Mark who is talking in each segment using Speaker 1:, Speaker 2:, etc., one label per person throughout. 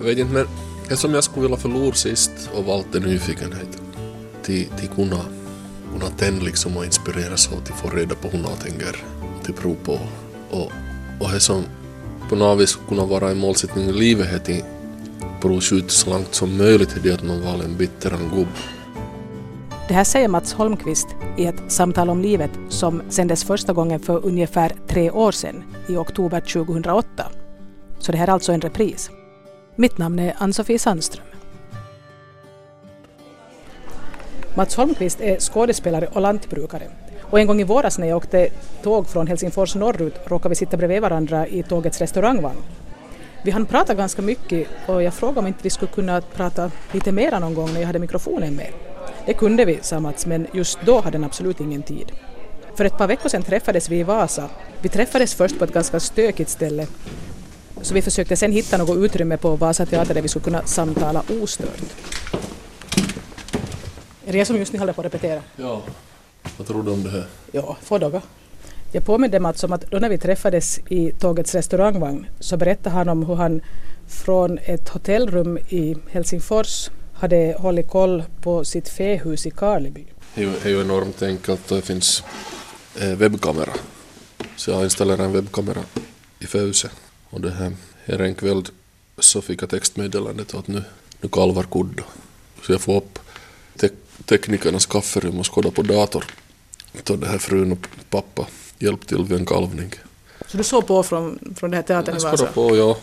Speaker 1: Jag vet inte men eftersom jag skulle vilja förlora sist och valt en nyfikenhet till, till kunna, kunna tända liksom och inspireras och till få reda på hur något tänker till prov på och, och det som på något vis kunna vara en målsättning i livet är till skjuta så långt som möjligt är det att man valde en bitteran gubb.
Speaker 2: Det här säger Mats Holmqvist i ett samtal om livet som sändes första gången för ungefär tre år sedan, i oktober 2008. Så det här är alltså en repris. Mitt namn är Ann-Sofie Sandström. Mats Holmqvist är skådespelare och lantbrukare. Och en gång i våras när jag åkte tåg från Helsingfors norrut råkade vi sitta bredvid varandra i tågets restaurangvagn. Vi hann prata ganska mycket och jag frågade om inte vi skulle kunna prata lite mera någon gång när jag hade mikrofonen med. Det kunde vi, sa Mats, men just då hade han absolut ingen tid. För ett par veckor sedan träffades vi i Vasa. Vi träffades först på ett ganska stökigt ställe så vi försökte sen hitta något utrymme på Vasa teater där vi skulle kunna samtala ostört. Är det jag som just nu håller på att repetera?
Speaker 1: Ja. Vad tror du om det här?
Speaker 2: Ja, få dagar. Jag påminde Mats om att då när vi träffades i tågets restaurangvagn så berättade han om hur han från ett hotellrum i Helsingfors hade hållit koll på sitt fähus i Karleby.
Speaker 1: Det är ju enormt enkelt det finns eh, webbkamera. Så jag installerade en webbkamera i fähuset och det här, här en kväll så fick jag textmeddelandet att nu, nu kalvar kudda. Så jag får upp te teknikernas kafferum och skåda på dator. Så det här frun och pappa hjälpt till vid en kalvning.
Speaker 2: Så du såg på från, från det här teatern i Vasa?
Speaker 1: Jag skådade på, ja.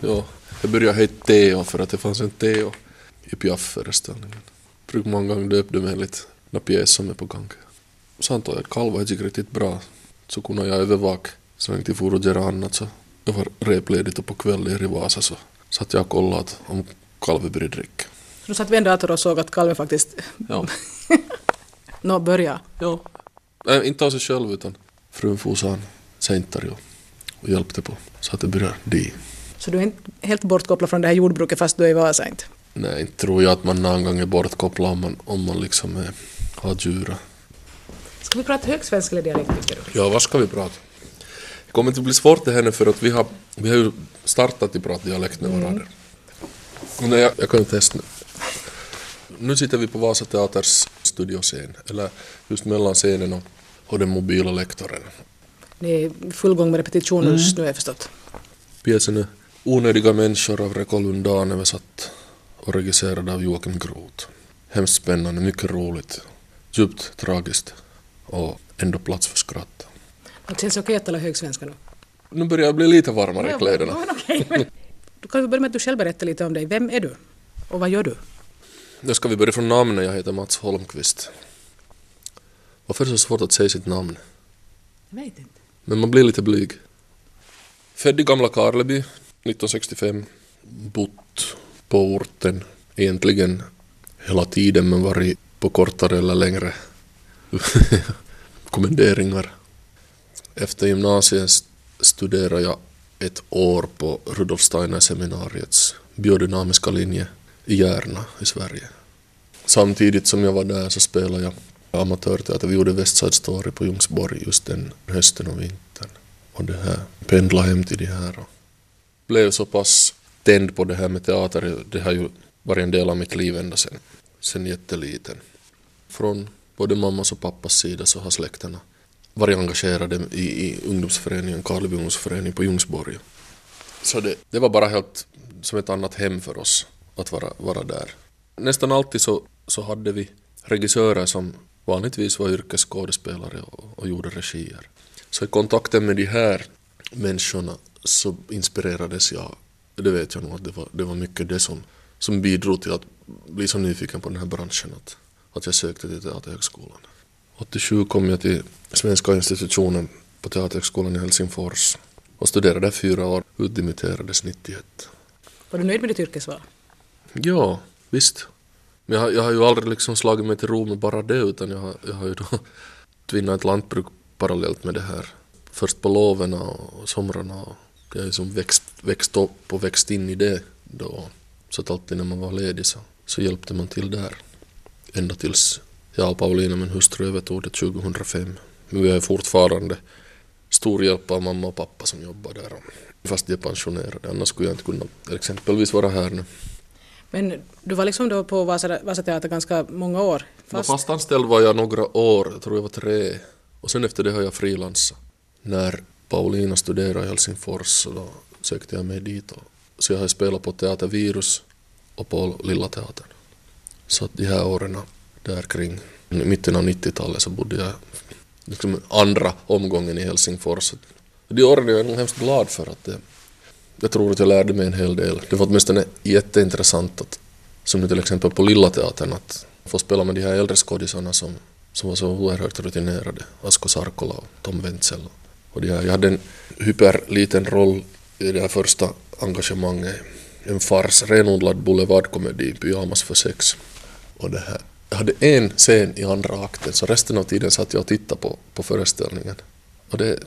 Speaker 1: ja. Jag började heta Teo för att det fanns en Teo i Piaf-föreställningen. Brukar många gånger döpa dem enligt den pjäs som är på gång. Så antar jag att kalvar gick riktigt bra. Så kunde jag övervaka så jag inte for och göra annat. Så jag var repledigt och på kvällen i Vasa så satt jag och kollade om kalven började dricka.
Speaker 2: Så du satt vid en dator och såg att kalven faktiskt...
Speaker 1: Ja.
Speaker 2: Nå, börja.
Speaker 1: Ja. Äh, inte av sig själv utan frun sen sent och hjälpte på så att det började di.
Speaker 2: Så du är inte helt bortkopplad från det här jordbruket fast du är i Vasa inte?
Speaker 1: Nej, inte tror jag att man någon gång är bortkopplad om man, om man liksom är, har djur.
Speaker 2: Ska vi prata högsvenska eller dialekt tycker du?
Speaker 1: Ja, vad ska vi prata? Det kommer inte bli svårt det här nu för att vi har, vi har ju startat att prata dialekt med varandra. Mm. Nej, jag, jag kan ju testa nu. Nu sitter vi på Vasa Teaters studioscen, eller just mellan scenen och, och den mobila lektorn.
Speaker 2: Ni är full gång med repetitioner mm. just nu har jag förstått.
Speaker 1: Pjäsen är Onödiga människor av Reko Lundan översatt och regisserad av Joakim Groth. Hemskt spännande, mycket roligt, djupt tragiskt och ändå plats för skratt.
Speaker 2: Det känns okej att tala högsvenska nu?
Speaker 1: Nu börjar jag bli lite varmare i kläderna.
Speaker 2: Ja, okay. Du kan börja med att du själv berättar lite om dig. Vem är du? Och vad gör du?
Speaker 1: Nu ska vi börja från namnet. Jag heter Mats Holmqvist. Varför är det så svårt att säga sitt namn?
Speaker 2: Jag vet inte.
Speaker 1: Men man blir lite blyg. Född i gamla Karleby 1965. Bott på orten egentligen hela tiden men varit på kortare eller längre kommenderingar. Efter gymnasiet studerade jag ett år på Rudolf Steiner seminariets biodynamiska linje i Järna i Sverige. Samtidigt som jag var där så spelade jag amatörteater. Vi gjorde West Side Story på Ljungsborg just den hösten och vintern. Och det här pendlade hem till det här och blev så pass tänd på det här med teater. Det har ju varit en del av mitt liv ända sen, sen jätteliten. Från både mammas och pappas sida så har släkterna varit engagerade i, i ungdomsföreningen, Karleby ungdomsförening på Ljungsborg. Så det, det var bara helt som ett annat hem för oss att vara, vara där. Nästan alltid så, så hade vi regissörer som vanligtvis var yrkesskådespelare och, och gjorde regier. Så i kontakten med de här människorna så inspirerades jag, det vet jag nog att det var, det var mycket det som, som bidrog till att bli så nyfiken på den här branschen att, att jag sökte till Teaterhögskolan. 87 kom jag till Svenska institutionen på Teaterhögskolan i Helsingfors och studerade där fyra år, utdimitterades 91.
Speaker 2: Var du nöjd med ditt yrkesval?
Speaker 1: Ja, visst. Men jag, jag har ju aldrig liksom slagit mig till ro med bara det utan jag har, jag har ju då tvinnat ett lantbruk parallellt med det här. Först på loven och somrarna och jag har ju som växt, växt upp och växt in i det då. Så att alltid när man var ledig så, så hjälpte man till där. Ända tills jag och Paulina, min hustru, övertog det 2005. Men vi är fortfarande stor hjälp av mamma och pappa som jobbar där. Fast de är pensionerade, annars skulle jag inte kunna exempelvis vara här nu.
Speaker 2: Men du var liksom då på Vasa, Vasa Teater ganska många år?
Speaker 1: Fast... Fast anställd var jag några år, jag tror jag var tre. Och sen efter det har jag frilansat. När Paulina studerade i Helsingfors så då sökte jag mig dit. Och, så jag har spelat på Teater Virus och på Lilla Teatern. Så att de här åren där kring mitten av 90-talet så bodde jag liksom andra omgången i Helsingfors. De åren är jag nog hemskt glad för att det, jag tror att jag lärde mig en hel del. Det var åtminstone jätteintressant att, som nu till exempel på Lilla Teatern, att få spela med de här äldre skådisarna som, som var så oerhört rutinerade. Asko Sarkola och Tom Wenzel. Och de här, jag hade en hyperliten roll i det här första engagemanget. En fars, renodlad boulevardkomedi, Pyjamas för sex. Och det här. Jag hade en scen i andra akten, så resten av tiden satt jag och tittade på, på föreställningen. Och det,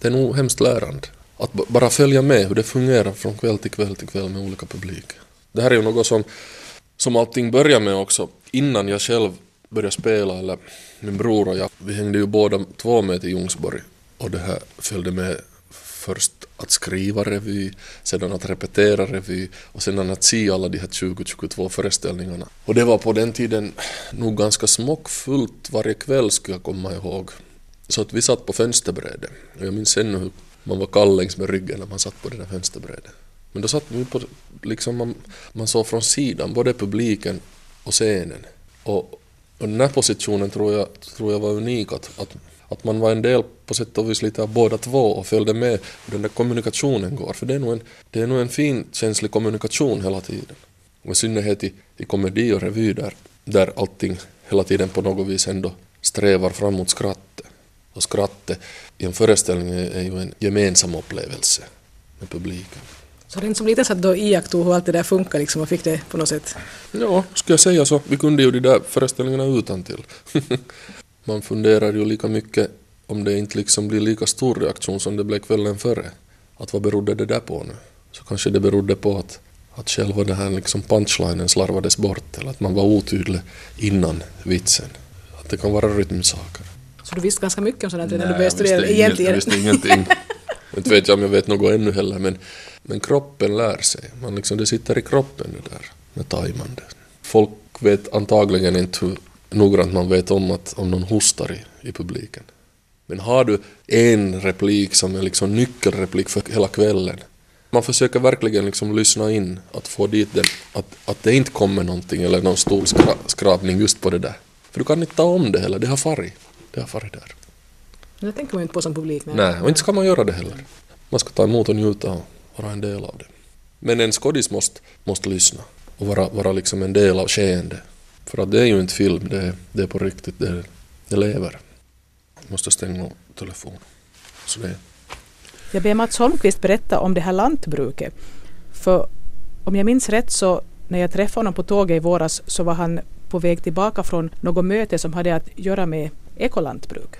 Speaker 1: det är nog hemskt lärande. Att bara följa med hur det fungerar från kväll till kväll till kväll med olika publik. Det här är ju något som, som allting börjar med också. Innan jag själv började spela, eller min bror och jag, vi hängde ju båda två med till Ljungsborg. Och det här följde med först att skriva revy, sedan att repetera revy och sedan att se alla de här 20-22 föreställningarna. Och det var på den tiden nog ganska smockfullt varje kväll skulle jag komma ihåg. Så att vi satt på fönsterbrädet. Och jag minns ännu hur man var kall längs med ryggen när man satt på det där fönsterbrädet. Men då satt vi på, liksom man, man såg från sidan, både publiken och scenen. Och, och den här positionen tror jag, tror jag var unik, att, att, att man var en del på sätt och vis lite av båda två och följde med hur den där kommunikationen går. För det är nog en, det är nog en fin känslig kommunikation hela tiden. Och i synnerhet i, i komedi och revy där, där allting hela tiden på något vis ändå strävar fram mot skrattet. Och skrattet i en föreställning är ju en gemensam upplevelse med publiken.
Speaker 2: Så den som liten satt då iakttog hur allt det där funkar liksom och fick det på något sätt?
Speaker 1: Ja, skulle jag säga så. Vi kunde ju de där föreställningarna utan till. Man funderar ju lika mycket om det inte liksom blir lika stor reaktion som det blev kvällen före. Att vad berodde det där på nu? Så kanske det berodde på att, att själva den här liksom punchlinen slarvades bort eller att man var otydlig innan vitsen. Att det kan vara rytmsaker.
Speaker 2: Så du visste ganska mycket om sådant när du började studera egentligen?
Speaker 1: Jag visste ingenting. inte vet jag om jag vet något ännu heller men, men kroppen lär sig. Man liksom, det sitter i kroppen det där med tajmande. Folk vet antagligen inte hur noggrant man vet om att om någon hostar i, i publiken. Men har du en replik som är liksom nyckelreplik för hela kvällen man försöker verkligen liksom lyssna in, att få dit den, att, att det inte kommer någonting eller någon stor skra, skrapning just på det där. För du kan inte ta om det heller, det har farit. Det har farit där.
Speaker 2: Det tänker man inte på som publik.
Speaker 1: Nej, och inte ska man göra det heller. Man ska ta emot och njuta och vara en del av det. Men en skådis måste, måste lyssna och vara, vara liksom en del av skeendet. För att det är ju inte film, det är, det är på riktigt, det, det lever. Jag måste stänga telefonen. Så det.
Speaker 2: Jag ber Mats Holmqvist berätta om det här lantbruket. För om jag minns rätt så när jag träffade honom på tåget i våras så var han på väg tillbaka från något möte som hade att göra med ekolantbruk.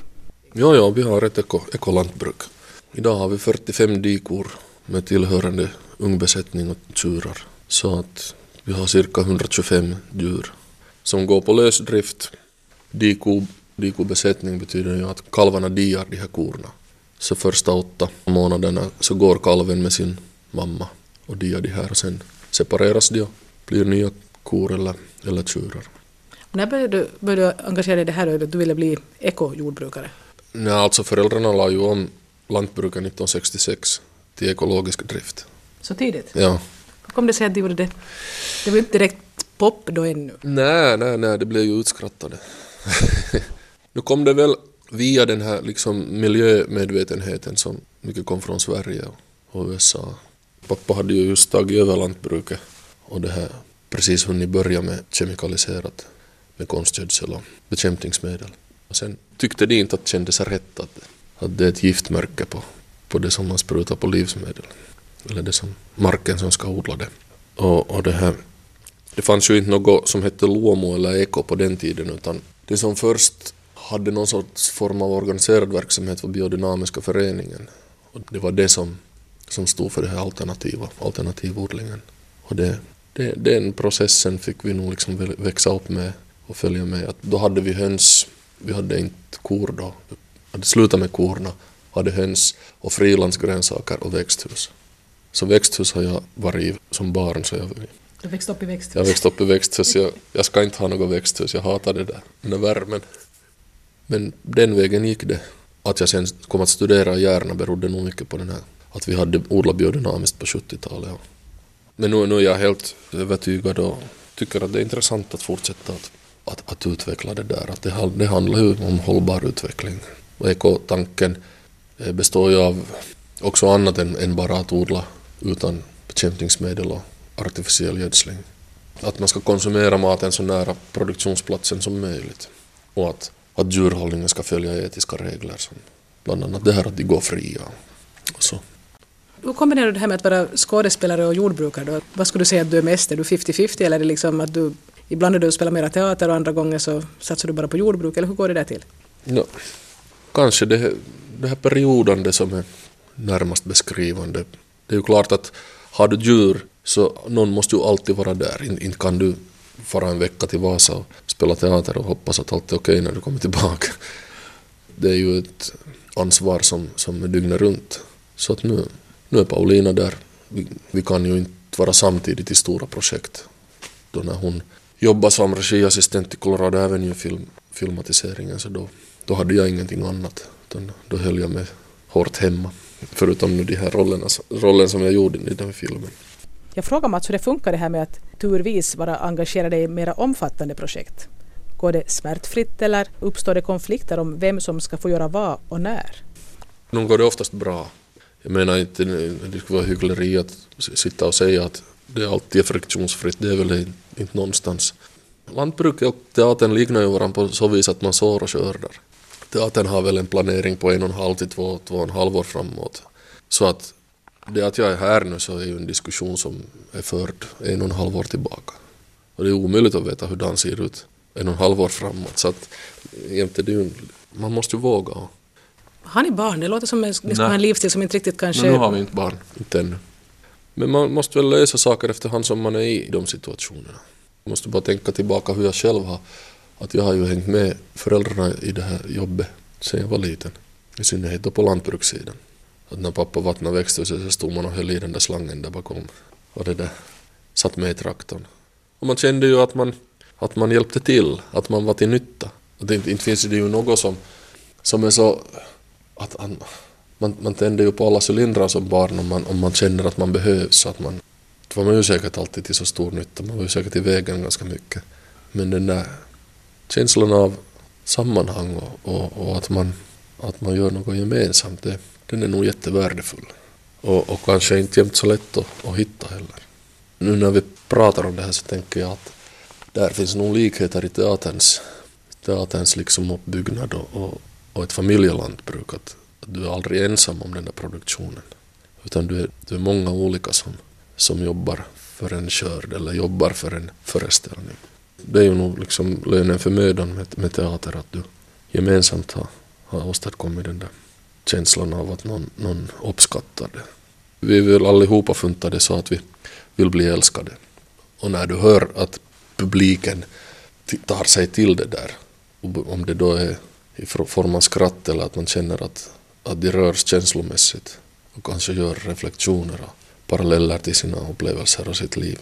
Speaker 1: Ja, ja, vi har ett eko, ekolantbruk. Idag har vi 45 dikor med tillhörande ungbesättning och tjurar. Så att vi har cirka 125 djur som går på lösdrift. Diko, dikobesättning betyder ju att kalvarna diar de här korna. Så första åtta månaderna så går kalven med sin mamma och diar de här och sen separeras de och blir nya kor eller, eller tjurar.
Speaker 2: När började du, började du engagera dig i det här att du ville bli ekojordbrukare?
Speaker 1: Nej, alltså föräldrarna la ju om lantbruket 1966 till ekologisk drift.
Speaker 2: Så tidigt?
Speaker 1: Ja.
Speaker 2: Hur kom det sig att de gjorde det? Det var inte direkt pop då ännu.
Speaker 1: Nej, nej, nej, det blev ju utskrattade. nu kom det väl via den här liksom miljömedvetenheten som mycket kom från Sverige och USA. Pappa hade ju just tagit över lantbruket och det här precis hunnit börja med kemikaliserat med konstgödsel och bekämpningsmedel. Och sen tyckte de inte att det kändes rätt att, att det är ett giftmärke på, på det som man sprutar på livsmedel. Eller det som marken som ska odla det. Och, och det här det fanns ju inte något som hette Luomo eller Eko på den tiden utan det som först hade någon sorts form av organiserad verksamhet var biodynamiska föreningen. Och det var det som, som stod för den här alternativa, alternativodlingen. Och det, det, den processen fick vi nog liksom växa upp med och följa med. Att då hade vi höns, vi hade inte kor då. Vi hade slutat med korna hade höns och frilandsgrönsaker och växthus. Så växthus har jag varit i som barn. Så jag,
Speaker 2: du växte upp i växthus?
Speaker 1: Jag växte upp i växthus. Jag, jag ska inte ha något växthus. Jag hatar det där, den där värmen. Men den vägen gick det. Att jag sen kom att studera gärna berodde nog mycket på den här att vi hade odlat biodynamiskt på 70-talet. Men nu, nu är jag helt övertygad och tycker att det är intressant att fortsätta att, att, att utveckla det där. Att det, det handlar ju om hållbar utveckling. Och ekotanken eh, består ju av också annat än, än bara att odla utan bekämpningsmedel och artificiell gödsling. Att man ska konsumera maten så nära produktionsplatsen som möjligt. Och att, att djurhållningen ska följa etiska regler som bland annat det här att de går fria. Och så.
Speaker 2: Hur kombinerar du det här med att vara skådespelare och jordbrukare? Då? Vad skulle du säga att du är mest? Är du 50-50 eller är det liksom att du ibland är du spelar mera teater och andra gånger så satsar du bara på jordbruk eller hur går det där till?
Speaker 1: Ja, kanske det, det här periodande som är närmast beskrivande. Det är ju klart att har du djur så någon måste ju alltid vara där. Inte kan du fara en vecka till Vasa och spela teater och hoppas att allt är okej när du kommer tillbaka. Det är ju ett ansvar som, som är dygnet runt. Så att nu, nu är Paulina där. Vi, vi kan ju inte vara samtidigt i stora projekt. Då när hon jobbade som regiassistent i Colorado Avenue film, filmatiseringen så då, då hade jag ingenting annat. Utan då höll jag mig hårt hemma. Förutom nu de här rollerna, rollen som jag gjorde i den filmen.
Speaker 2: Jag frågar Mats hur det funkar det här med att turvis vara engagerad i mera omfattande projekt. Går det smärtfritt eller uppstår det konflikter om vem som ska få göra vad och när?
Speaker 1: Nu går det oftast bra. Jag menar inte, det skulle vara hyckleri att sitta och säga att det alltid är friktionsfritt, det är väl inte någonstans. Lantbruket och teatern liknar ju varandra på så vis att man sår och skördar. Teatern har väl en planering på en och en halv till två, två och en halv år framåt. Så att det att jag är här nu så är ju en diskussion som är förd en och en halv år tillbaka. Och det är omöjligt att veta hur den ser ut en och en halv år framåt. Så att jämte det ju, man måste ju våga.
Speaker 2: Har ni barn? Det låter som en, liksom en livsstil som inte riktigt kanske...
Speaker 1: Men nu har vi inte barn, inte ännu. Men man måste väl lösa saker efterhand som man är i de situationerna. Man måste bara tänka tillbaka hur jag själv har, att jag har ju hängt med föräldrarna i det här jobbet sen jag var liten. I synnerhet då på lantbrukssidan. Att när pappa vattnade växthuset så stod man och höll i den där slangen där bakom. Och det där satt med i traktorn. Och man kände ju att man, att man hjälpte till, att man var till nytta. Att det, inte finns det ju något som, som är så... Att, man, man, man tänder ju på alla cylindrar som barn om man, om man känner att man behövs. Så att man, det var man ju säkert alltid till så stor nytta, man var ju säkert i vägen ganska mycket. Men den där känslan av sammanhang och, och, och att, man, att man gör något gemensamt, det, den är nog jättevärdefull. Och, och kanske inte jämt så lätt att, att hitta heller. Nu när vi pratar om det här så tänker jag att där finns nog likheter i teaterns, teaterns liksom uppbyggnad och, och, och ett familjelantbruk. Att, att du är aldrig ensam om den där produktionen. Utan du är, du är många olika som, som jobbar för en körd eller jobbar för en föreställning. Det är ju nog liksom lönen för mödan med, med teater att du gemensamt har, har åstadkommit den där känslan av att någon, någon uppskattar det. Vi vill allihopa funta det så att vi vill bli älskade. Och när du hör att publiken tar sig till det där, om det då är i form av skratt eller att man känner att, att de rörs känslomässigt och kanske gör reflektioner och paralleller till sina upplevelser och sitt liv.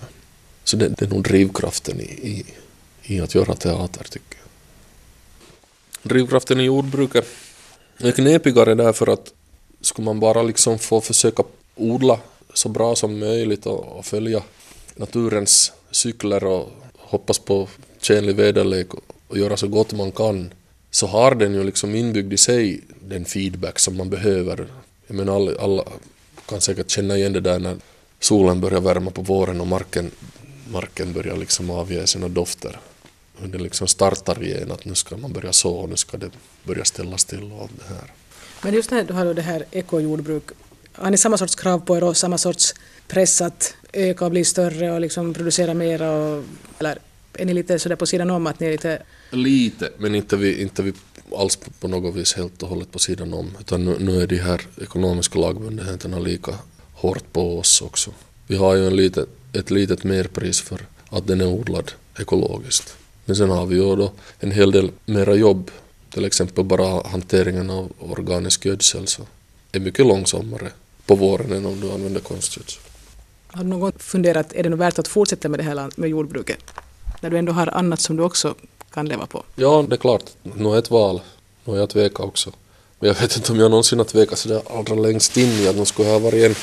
Speaker 1: Så det, det är nog drivkraften i, i, i att göra teater tycker jag. Drivkraften i jordbruket är knepigare därför att skulle man bara liksom få försöka odla så bra som möjligt och, och följa naturens cykler och hoppas på tjänlig väderlek och, och göra så gott man kan så har den ju liksom inbyggd i sig den feedback som man behöver. Jag menar alla, alla kan säkert känna igen det där när solen börjar värma på våren och marken, marken börjar liksom avge sina dofter. Det liksom startar igen att nu ska man börja så och nu ska det börja ställas till och allt det här.
Speaker 2: Men just det här, du har det här ekojordbruk. Har ni samma sorts krav på er och samma sorts press att öka och bli större och liksom producera mera? Och, eller är ni lite sådär på sidan om att ni är lite...
Speaker 1: Lite, men inte vi, inte vi alls på något vis helt och hållet på sidan om. Utan nu, nu är de här ekonomiska lagbundenheterna lika hårt på oss också. Vi har ju en litet, ett litet merpris för att den är odlad ekologiskt. Men sen har vi ju då en hel del mera jobb, till exempel bara hanteringen av organisk gödsel. Så är mycket långsammare på våren än om du använder konstgödsel.
Speaker 2: Har du någon gång funderat, är det nog värt att fortsätta med det här med jordbruket? När du ändå har annat som du också kan leva på?
Speaker 1: Ja, det är klart. Nu är ett val. Nu har jag tvekat också. Men jag vet inte om jag någonsin har tvekat sådär allra längst in i att nu skulle ha varit en...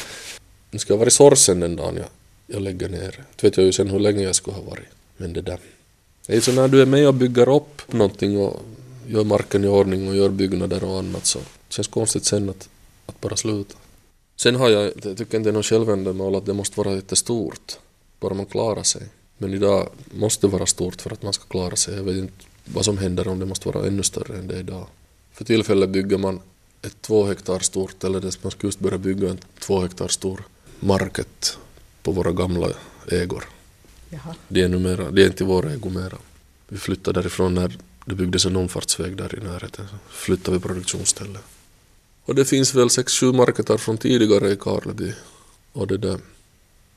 Speaker 1: Nu skulle ha varit sorsen den dagen jag, jag lägger ner. Det vet jag ju sen hur länge jag skulle ha varit. Men det där. Det är så när du är med och bygger upp någonting och gör marken i ordning och gör byggnader och annat så det känns konstigt sen att, att bara sluta. Sen har jag, jag tycker inte det är något självändamål att det måste vara jättestort. Bara man klarar sig. Men idag måste det vara stort för att man ska klara sig. Jag vet inte vad som händer om det måste vara ännu större än det är idag. För tillfället bygger man ett två hektar stort, eller det man ska just börja bygga en två hektar stor market på våra gamla ägor. Jaha. Det är, numera, det är inte vår ägo mera. Vi flyttade därifrån när det byggdes en omfartsväg där i närheten. Så flyttade vi produktionsstället. Och det finns väl sex, sju marketer från tidigare i Karleby. Och det där.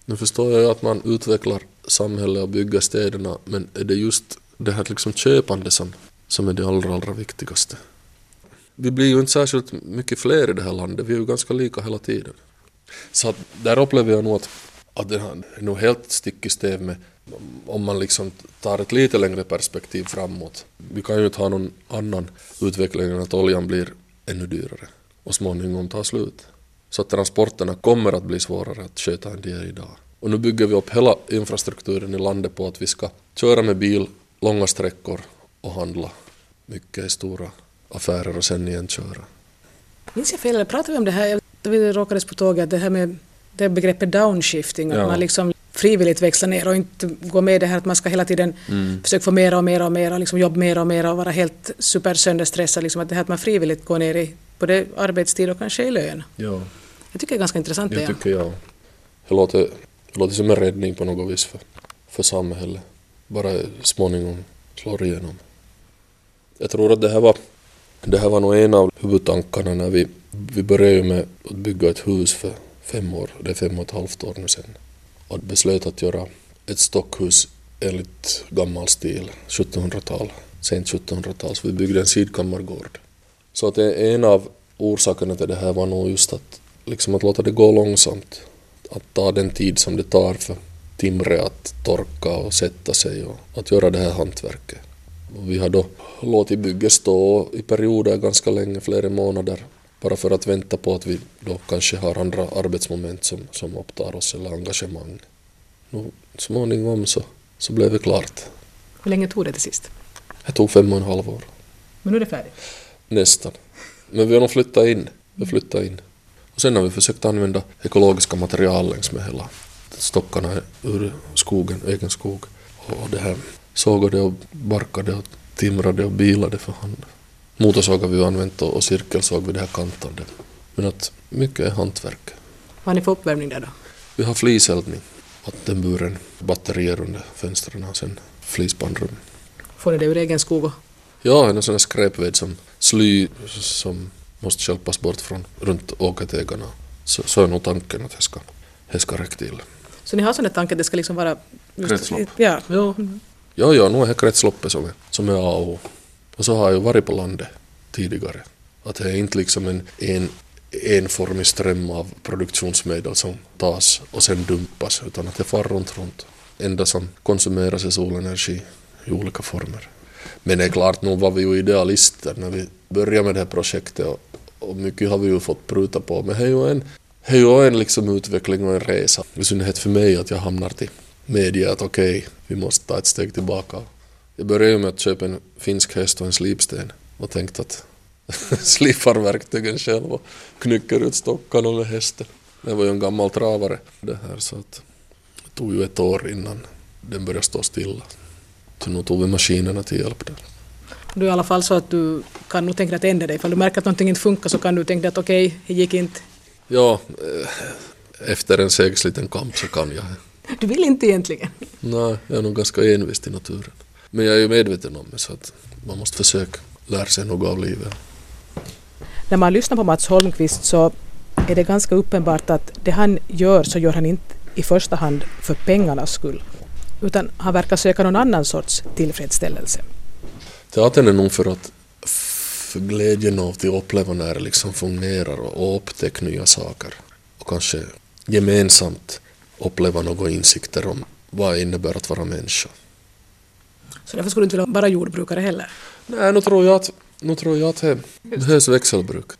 Speaker 1: Nu förstår jag att man utvecklar samhället och bygger städerna, men är det just det här liksom köpande som, som är det allra, allra viktigaste? Vi blir ju inte särskilt mycket fler i det här landet, vi är ju ganska lika hela tiden. Så att där upplever jag nog att, att det är nog helt stick i stäv med om man liksom tar ett lite längre perspektiv framåt. Vi kan ju inte ha någon annan utveckling än att oljan blir ännu dyrare och småningom tar slut. Så att transporterna kommer att bli svårare att sköta än de är idag. Och nu bygger vi upp hela infrastrukturen i landet på att vi ska köra med bil långa sträckor och handla mycket i stora affärer och sen igen köra.
Speaker 2: Minns jag fel, eller pratade vi om det här, vi råkades på tåget, det här med det begreppet downshifting, att ja. man liksom frivilligt växla ner och inte gå med det här att man ska hela tiden mm. försöka få mer och mer och mer och liksom jobba mer och mer och vara helt supersönderstressad. Liksom att det här att man frivilligt går ner i både arbetstid och kanske i lön. Ja. Jag tycker det är ganska intressant.
Speaker 1: Det tycker jag. Det låter, det låter som en räddning på något vis för, för samhället. Bara småningom slår igenom. Jag tror att det här var, det här var nog en av huvudtankarna när vi, vi började med att bygga ett hus för fem år, det är fem och ett halvt år nu sedan och beslöt att göra ett stockhus enligt gammal stil, 1700-tal, sent 1700-tal, så vi byggde en sidkammargård. Så att en av orsakerna till det här var nog just att, liksom att låta det gå långsamt, att ta den tid som det tar för timre att torka och sätta sig och att göra det här hantverket. Och vi har då låtit bygget stå i perioder ganska länge, flera månader, bara för att vänta på att vi då kanske har andra arbetsmoment som, som upptar oss eller engagemang. Nu, småningom så, så blev det klart.
Speaker 2: Hur länge tog det till sist?
Speaker 1: Det tog fem och en halv år.
Speaker 2: Men nu är det färdigt?
Speaker 1: Nästan. Men vi har nog flyttat in. Vi flyttat in. Och sen har vi försökt använda ekologiska material längs med hela stockarna ur skogen, egen skog. Och det här sågade och barkade och timrade och bilade för hand. Motorsåg har vi använt och cirkelsåg vid det här kantandet. Men att mycket är hantverk.
Speaker 2: Vad har ni för uppvärmning där då?
Speaker 1: Vi har fliseldning, vattenburen, batterier under fönstren och sen flisbandrum.
Speaker 2: Får ni det ur egen skog?
Speaker 1: Ja, en sån här skräpved som sly som måste skälpas bort från runt åkertegarna. Så, så är nog tanken att det ska, det ska räcka till.
Speaker 2: Så ni har sån tanke att det ska liksom vara...
Speaker 1: Just, Kretslopp? Ja. Ja. ja, ja, nu är det kretsloppet som är, som är A och O. Och så har jag ju varit på landet tidigare. Att det är inte liksom en, en enformig ström av produktionsmedel som tas och sen dumpas utan att det far runt, runt. Enda som konsumeras är solenergi i olika former. Men det är klart, nog var vi ju idealister när vi började med det här projektet och, och mycket har vi ju fått pruta på. Men det är ju en, är ju en liksom utveckling och en resa. I synnerhet för mig att jag hamnar till media att okej, okay, vi måste ta ett steg tillbaka jag började med att köpa en finsk häst och en slipsten och tänkte att slipar verktygen själv och knycker ut stockarna med hästen. Det var ju en gammal travare det här så att det tog ju ett år innan den började stå stilla. Så nu tog vi maskinerna till hjälp där.
Speaker 2: Du är i alla fall så att du kan nog tänka dig att ändra dig. Ifall du märker att någonting inte funkar så kan du tänka dig att okej, okay, det gick inte.
Speaker 1: Ja, eh, efter en segsliten kamp så kan jag.
Speaker 2: Du vill inte egentligen?
Speaker 1: Nej, jag är nog ganska envis i naturen. Men jag är ju medveten om det så att man måste försöka lära sig något av livet.
Speaker 2: När man lyssnar på Mats Holmqvist så är det ganska uppenbart att det han gör så gör han inte i första hand för pengarnas skull utan han verkar söka någon annan sorts tillfredsställelse.
Speaker 1: Teatern är nog för att för glädjen av att uppleva när det liksom fungerar och upptäcka nya saker. Och kanske gemensamt uppleva några insikter om vad det innebär att vara människa.
Speaker 2: Så därför skulle du inte vilja vara jordbrukare heller?
Speaker 1: Nej, nu tror jag att, nu tror jag att det behövs växelbruk.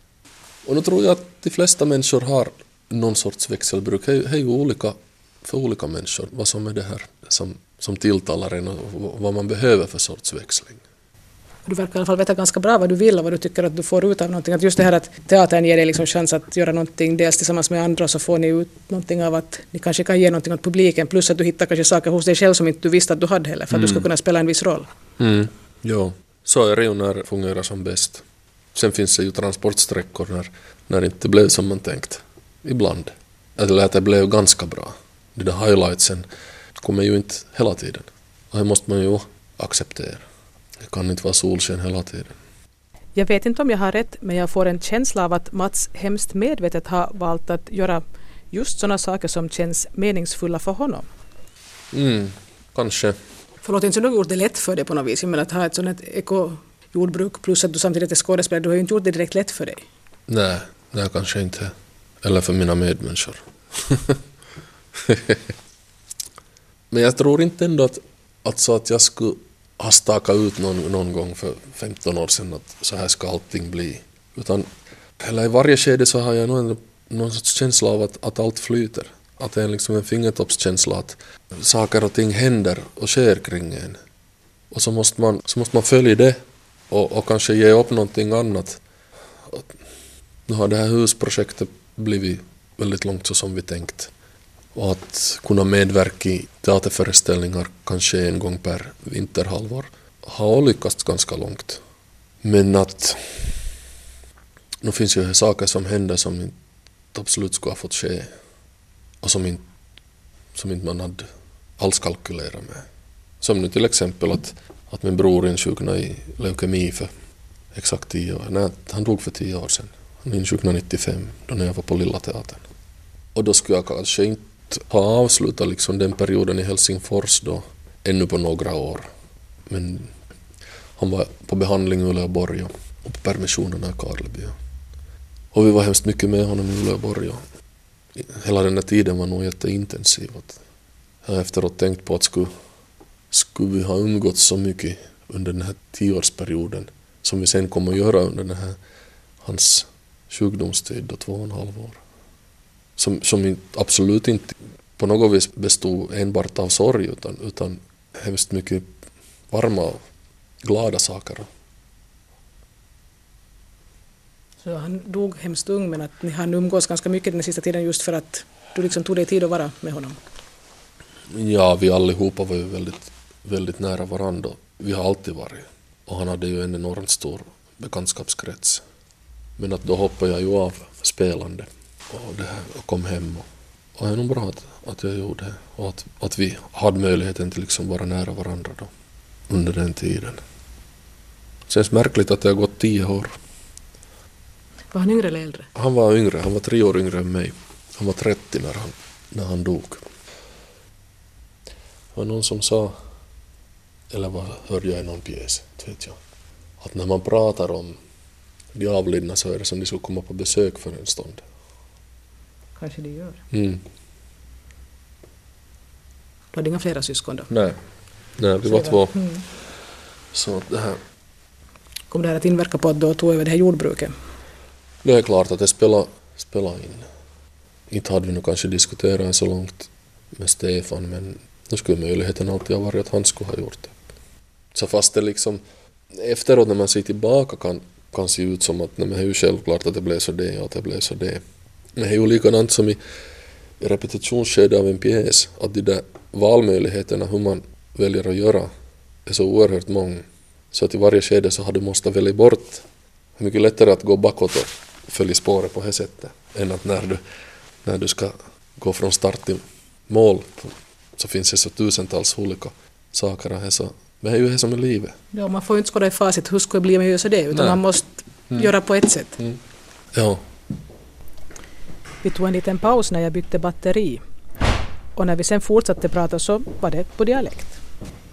Speaker 1: Och nu tror jag att de flesta människor har någon sorts växelbruk. Det är ju olika för olika människor vad som är det här som, som tilltalar en och vad man behöver för sorts växling.
Speaker 2: Du verkar i alla fall veta ganska bra vad du vill och vad du tycker att du får ut av någonting. Att just det här att teatern ger dig liksom chans att göra någonting dels tillsammans med andra och så får ni ut någonting av att ni kanske kan ge någonting åt publiken plus att du hittar kanske saker hos dig själv som inte du visste att du hade heller för att mm. du ska mm. kunna spela en viss roll.
Speaker 1: Mm. Ja, så är det ju när det fungerar som bäst. Sen finns det ju transportsträckor när, när det inte blev som man tänkt. Ibland. Eller att det blev ganska bra. De där highlightsen kommer ju inte hela tiden. Och det måste man ju acceptera. Det kan inte vara solsken hela tiden.
Speaker 2: Jag vet inte om jag har rätt, men jag får en känsla av att Mats hemskt medvetet har valt att göra just sådana saker som känns meningsfulla för honom.
Speaker 1: Mm, kanske.
Speaker 2: Förlåt, inte så du har gjort det lätt för dig på något vis. Jag menar att ha ett sådant ekojordbruk plus att du samtidigt är skådespelare, du har ju inte gjort det direkt lätt för dig.
Speaker 1: Nej, nej kanske inte. Eller för mina medmänniskor. Men jag tror inte ändå att, att, så att jag skulle har stakat ut någon, någon gång för 15 år sedan att så här ska allting bli. Utan eller i varje skede så har jag nog en, någon sorts känsla av att, att allt flyter. Att det är liksom en fingertoppskänsla att saker och ting händer och sker kring en. Och så måste man, så måste man följa det och, och kanske ge upp någonting annat. Nu har det här husprojektet blivit väldigt långt så som vi tänkt. Och att kunna medverka i teaterföreställningar kanske en gång per vinterhalvår har lyckats ganska långt. Men att nu finns ju saker som händer som inte absolut skulle ha fått ske och som inte, som inte man hade alls kalkylerat med. Som nu till exempel att, att min bror insjuknade i leukemi för exakt tio år. Nej, han dog för tio år sedan. Han insjuknade 95, då när jag var på Lilla Teatern. Och då skulle jag kanske inte ha avslutat liksom den perioden i Helsingfors då ännu på några år. Men han var på behandling i Uleåborg och på permissionerna i Karleby. Och vi var hemskt mycket med honom i Uleåborg hela den här tiden var nog jätteintensiv. Jag har efteråt tänkt på att skulle, skulle vi ha umgåtts så mycket under den här tioårsperioden som vi sen kommer att göra under den här, hans sjukdomstid, då två och en halv år som, som absolut inte på något vis bestod enbart av sorg utan, utan hemskt mycket varma och glada saker.
Speaker 2: Så han dog hemskt ung men att ni hann umgås ganska mycket den sista tiden just för att du liksom tog dig tid att vara med honom?
Speaker 1: Ja, vi allihopa var ju väldigt, väldigt nära varandra. Vi har alltid varit. Och han hade ju en enormt stor bekantskapskrets. Men att då hoppade jag ju av spelande och, det här, och kom hem. Och, och det är nog bra att, att jag gjorde det och att, att vi hade möjligheten till liksom vara nära varandra då, under den tiden. Det känns märkligt att det har gått tio år.
Speaker 2: Var han yngre eller äldre?
Speaker 1: Han var yngre, han var tre år yngre än mig. Han var 30 när han, när han dog. Det var någon som sa, eller vad hörde jag i någon pjäs, vet jag, att när man pratar om de avlidna så är det som de skulle komma på besök för en stund
Speaker 2: kanske de gör.
Speaker 1: Mm.
Speaker 2: Du hade inga flera syskon då?
Speaker 1: Nej, Nej vi var två. Mm. Så det här...
Speaker 2: Kom det här att inverka på att du tog över det här jordbruket?
Speaker 1: Det är klart att det spelar, spelar in. Inte hade vi nog kanske diskuterat så långt med Stefan men då skulle möjligheten alltid ha varit att han skulle ha gjort det. Så fast det liksom efteråt när man ser tillbaka kan, kan se ut som att nej, men det är ju självklart att det blev så det och att det blev så det. Men det är ju likadant som i repetitionsskedet av en pjäs, att de där valmöjligheterna hur man väljer att göra är så oerhört många. Så att i varje skede så har du måste välja bort. Det är mycket lättare att gå bakåt och följa spåret på det sättet än att när du, när du ska gå från start till mål så finns det så tusentals olika saker. Här, så det är ju det som är livet.
Speaker 2: Ja, man får ju inte skåda i facit hur skulle det bli om jag gör så det, utan Nej. man måste mm. göra på ett sätt.
Speaker 1: Mm. Ja,
Speaker 2: vi tog en liten paus när jag bytte batteri. Och när vi sen fortsatte prata så var det på dialekt.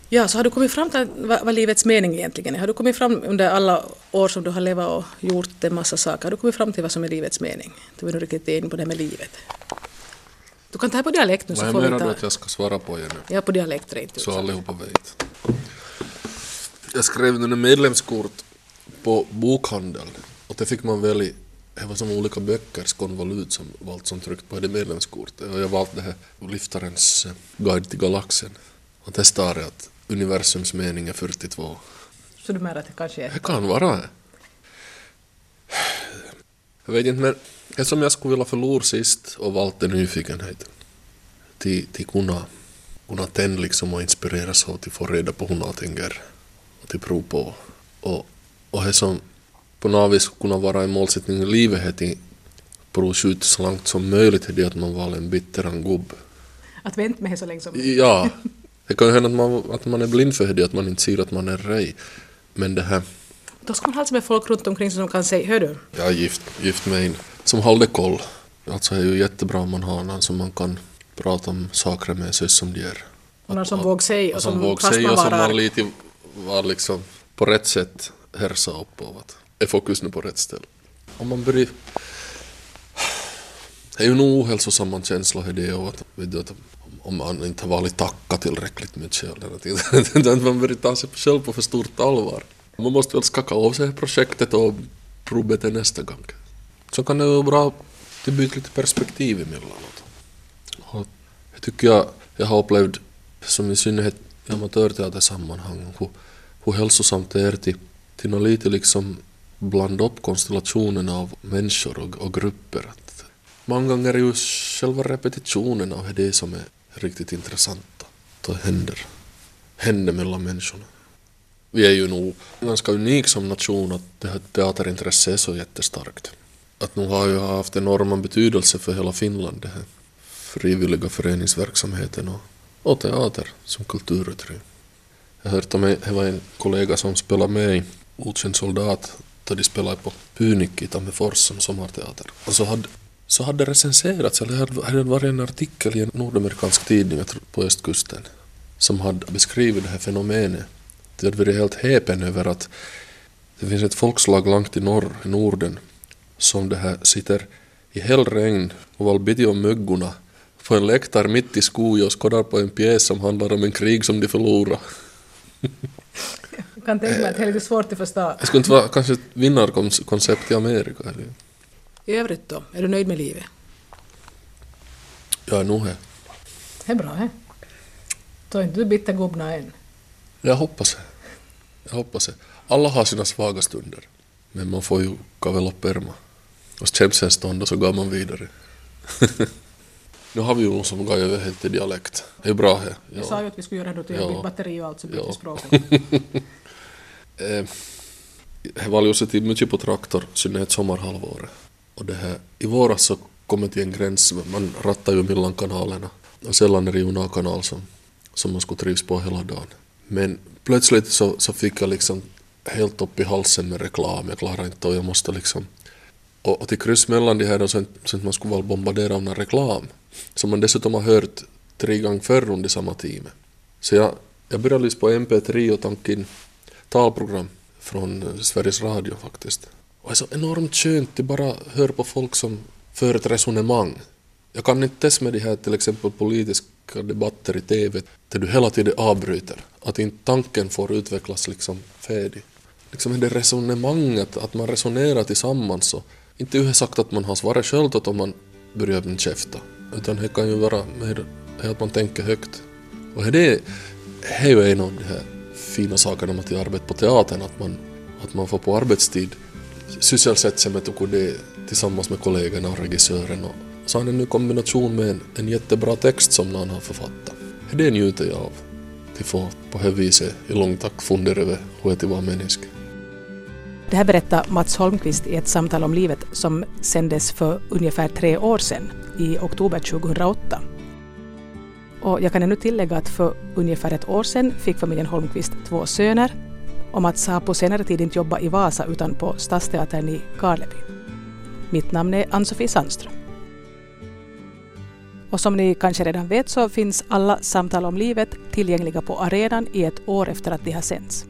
Speaker 2: Ja, så har du kommit fram till vad, vad livets mening egentligen är? Har du kommit fram under alla år som du har levat och gjort en massa saker, har du kommit fram till vad som är livets mening? Du är nu riktigt in på det med livet. Du kan ta på dialekt nu så
Speaker 1: Vad
Speaker 2: får vi
Speaker 1: menar du att jag ska svara på igen nu?
Speaker 2: Ja, på dialekt rent ut.
Speaker 1: Så allihopa vet. Jag skrev nu medlemskort på bokhandel och det fick man välja det var som olika böckers konvolut som valt som tryckt på det medlemskortet och jag valde det här Liftarens eh, guide till galaxen. Och det står att universums mening är 42.
Speaker 2: Så du menar att det kanske är...
Speaker 1: Det kan vara det. Jag vet inte men det som jag skulle vilja förlora sist och valt är nyfikenhet. Till, till kunna, kunna tända liksom och inspireras av till få reda på hur något tänker och till prov på. Och, och det som på något vis kunna vara en målsättning i livet är till prova skjuta så långt som möjligt är det att man valde en bitteran gubb.
Speaker 2: Att vänta med så länge som
Speaker 1: Ja, det kan ju hända att man, att man är blind för det, att man inte ser att man är rej. Men det här,
Speaker 2: Då ska man ha alltså med folk runt omkring som kan säga, hör du,
Speaker 1: jag är gift, gift med en som håller koll. Alltså det är ju jättebra om man har någon som man kan prata om saker med sig som de är.
Speaker 2: och någon som vågar säga och
Speaker 1: som
Speaker 2: som
Speaker 1: vågar säga och som
Speaker 2: var
Speaker 1: man lite var liksom på rätt sätt härsa upp på. Är fokus nu på rätt ställe. Om man börjar... Det är ju en ohälsosam känsla i det och att, vet du, att om man inte har varit tacka tillräckligt mycket eller att, man börjar ta sig själv på för stort allvar. Man måste väl skaka av sig projektet och prova det nästa gång. Så kan det vara bra att byta lite perspektiv emellanåt. Och jag tycker jag, jag har upplevt, som i synnerhet i amatörteatersammanhang, hur, hur hälsosamt det är till, till något lite liksom blanda upp konstellationerna av människor och, och grupper. Att många gånger är ju själva repetitionen av det som är riktigt intressanta. Det händer, händer mellan människorna. Vi är ju nog ganska unik som nation att det här teaterintresset är så jättestarkt. Att nu har ju haft enorma betydelse för hela Finland det här frivilliga föreningsverksamheten och, och teater som kulturutrymme. Jag har hört om en, det var en kollega som spelade med i Okänd soldat då de spelade på Pynik i Tammerfors som sommarteater. Och så hade, så hade det recenserats, eller det hade varit en artikel i en nordamerikansk tidning på östkusten som hade beskrivit det här fenomenet. Det hade varit helt häpen över att det finns ett folkslag långt i norr, i Norden, som det här sitter i hällregn och valbitti om myggorna på en läktare mitt i skogen och skådar på en pjäs som handlar om en krig som de förlorar.
Speaker 2: Kan tänka mig att det är lite svårt att förstå.
Speaker 1: Det skulle inte vara kanske ett vinnarkoncept i Amerika. Eller?
Speaker 2: I övrigt då, är du nöjd med livet?
Speaker 1: Jag är nog här.
Speaker 2: Det är bra, he? Då är inte du bittergubbna än.
Speaker 1: Jag hoppas det. Jag hoppas det. Alla har sina svaga stunder. Men man får ju kavela upp ärmarna. Och skäms en stund och så går man vidare. nu har vi ju någon som går över helt till dialekt. Det är bra här.
Speaker 2: Jag sa ju att vi skulle göra det då
Speaker 1: Ja.
Speaker 2: batteri och allt så bytte
Speaker 1: Ja.
Speaker 2: vi
Speaker 1: Eh, Det var ju mycket på traktor, i synnerhet sommarhalvåret. Och det här, i våras så kom till en gräns, man rattar ju mellan kanalerna. Och sällan är det ju en kanal som, som man skulle trivs på hela dagen. Men plötsligt så, så fick jag liksom helt upp i halsen med reklam, jag klarar inte och jag måste liksom... Och, och till kryss mellan de här då, så att man skulle vara bombarderad av någon reklam. Som man dessutom har hört tre gånger förr under samma timme. Så jag, jag började lyssna på MP3 och tanken talprogram från eh, Sveriges Radio faktiskt. Och det är så enormt skönt att bara höra på folk som för ett resonemang. Jag kan inte ens med de här till exempel politiska debatter i TV där du hela tiden avbryter. Att inte tanken får utvecklas liksom färdig. Liksom det resonemanget, att man resonerar tillsammans och inte är sagt att man har svaret själv om man börjar med käfta. Utan det kan ju vara mer att man tänker högt. Och det, det är ju en av de här fina sakerna med att arbeta på teatern, att man, att man får på arbetstid sysselsätta sig med det tillsammans med kollegorna och regissören. Och så har den nu kombination med en, en jättebra text som någon har författat. Det njuter jag av. Att få på det viset i långt tack fundera över hur det är människa.
Speaker 2: Det här berättar Mats Holmqvist i ett samtal om livet som sändes för ungefär tre år sedan, i oktober 2008. Och jag kan ännu tillägga att för ungefär ett år sedan fick familjen Holmqvist två söner och Mats har på senare tid inte jobbat i Vasa utan på Stadsteatern i Karleby. Mitt namn är Ann-Sofie Sandström. Och som ni kanske redan vet så finns alla samtal om livet tillgängliga på arenan i ett år efter att de har sänts.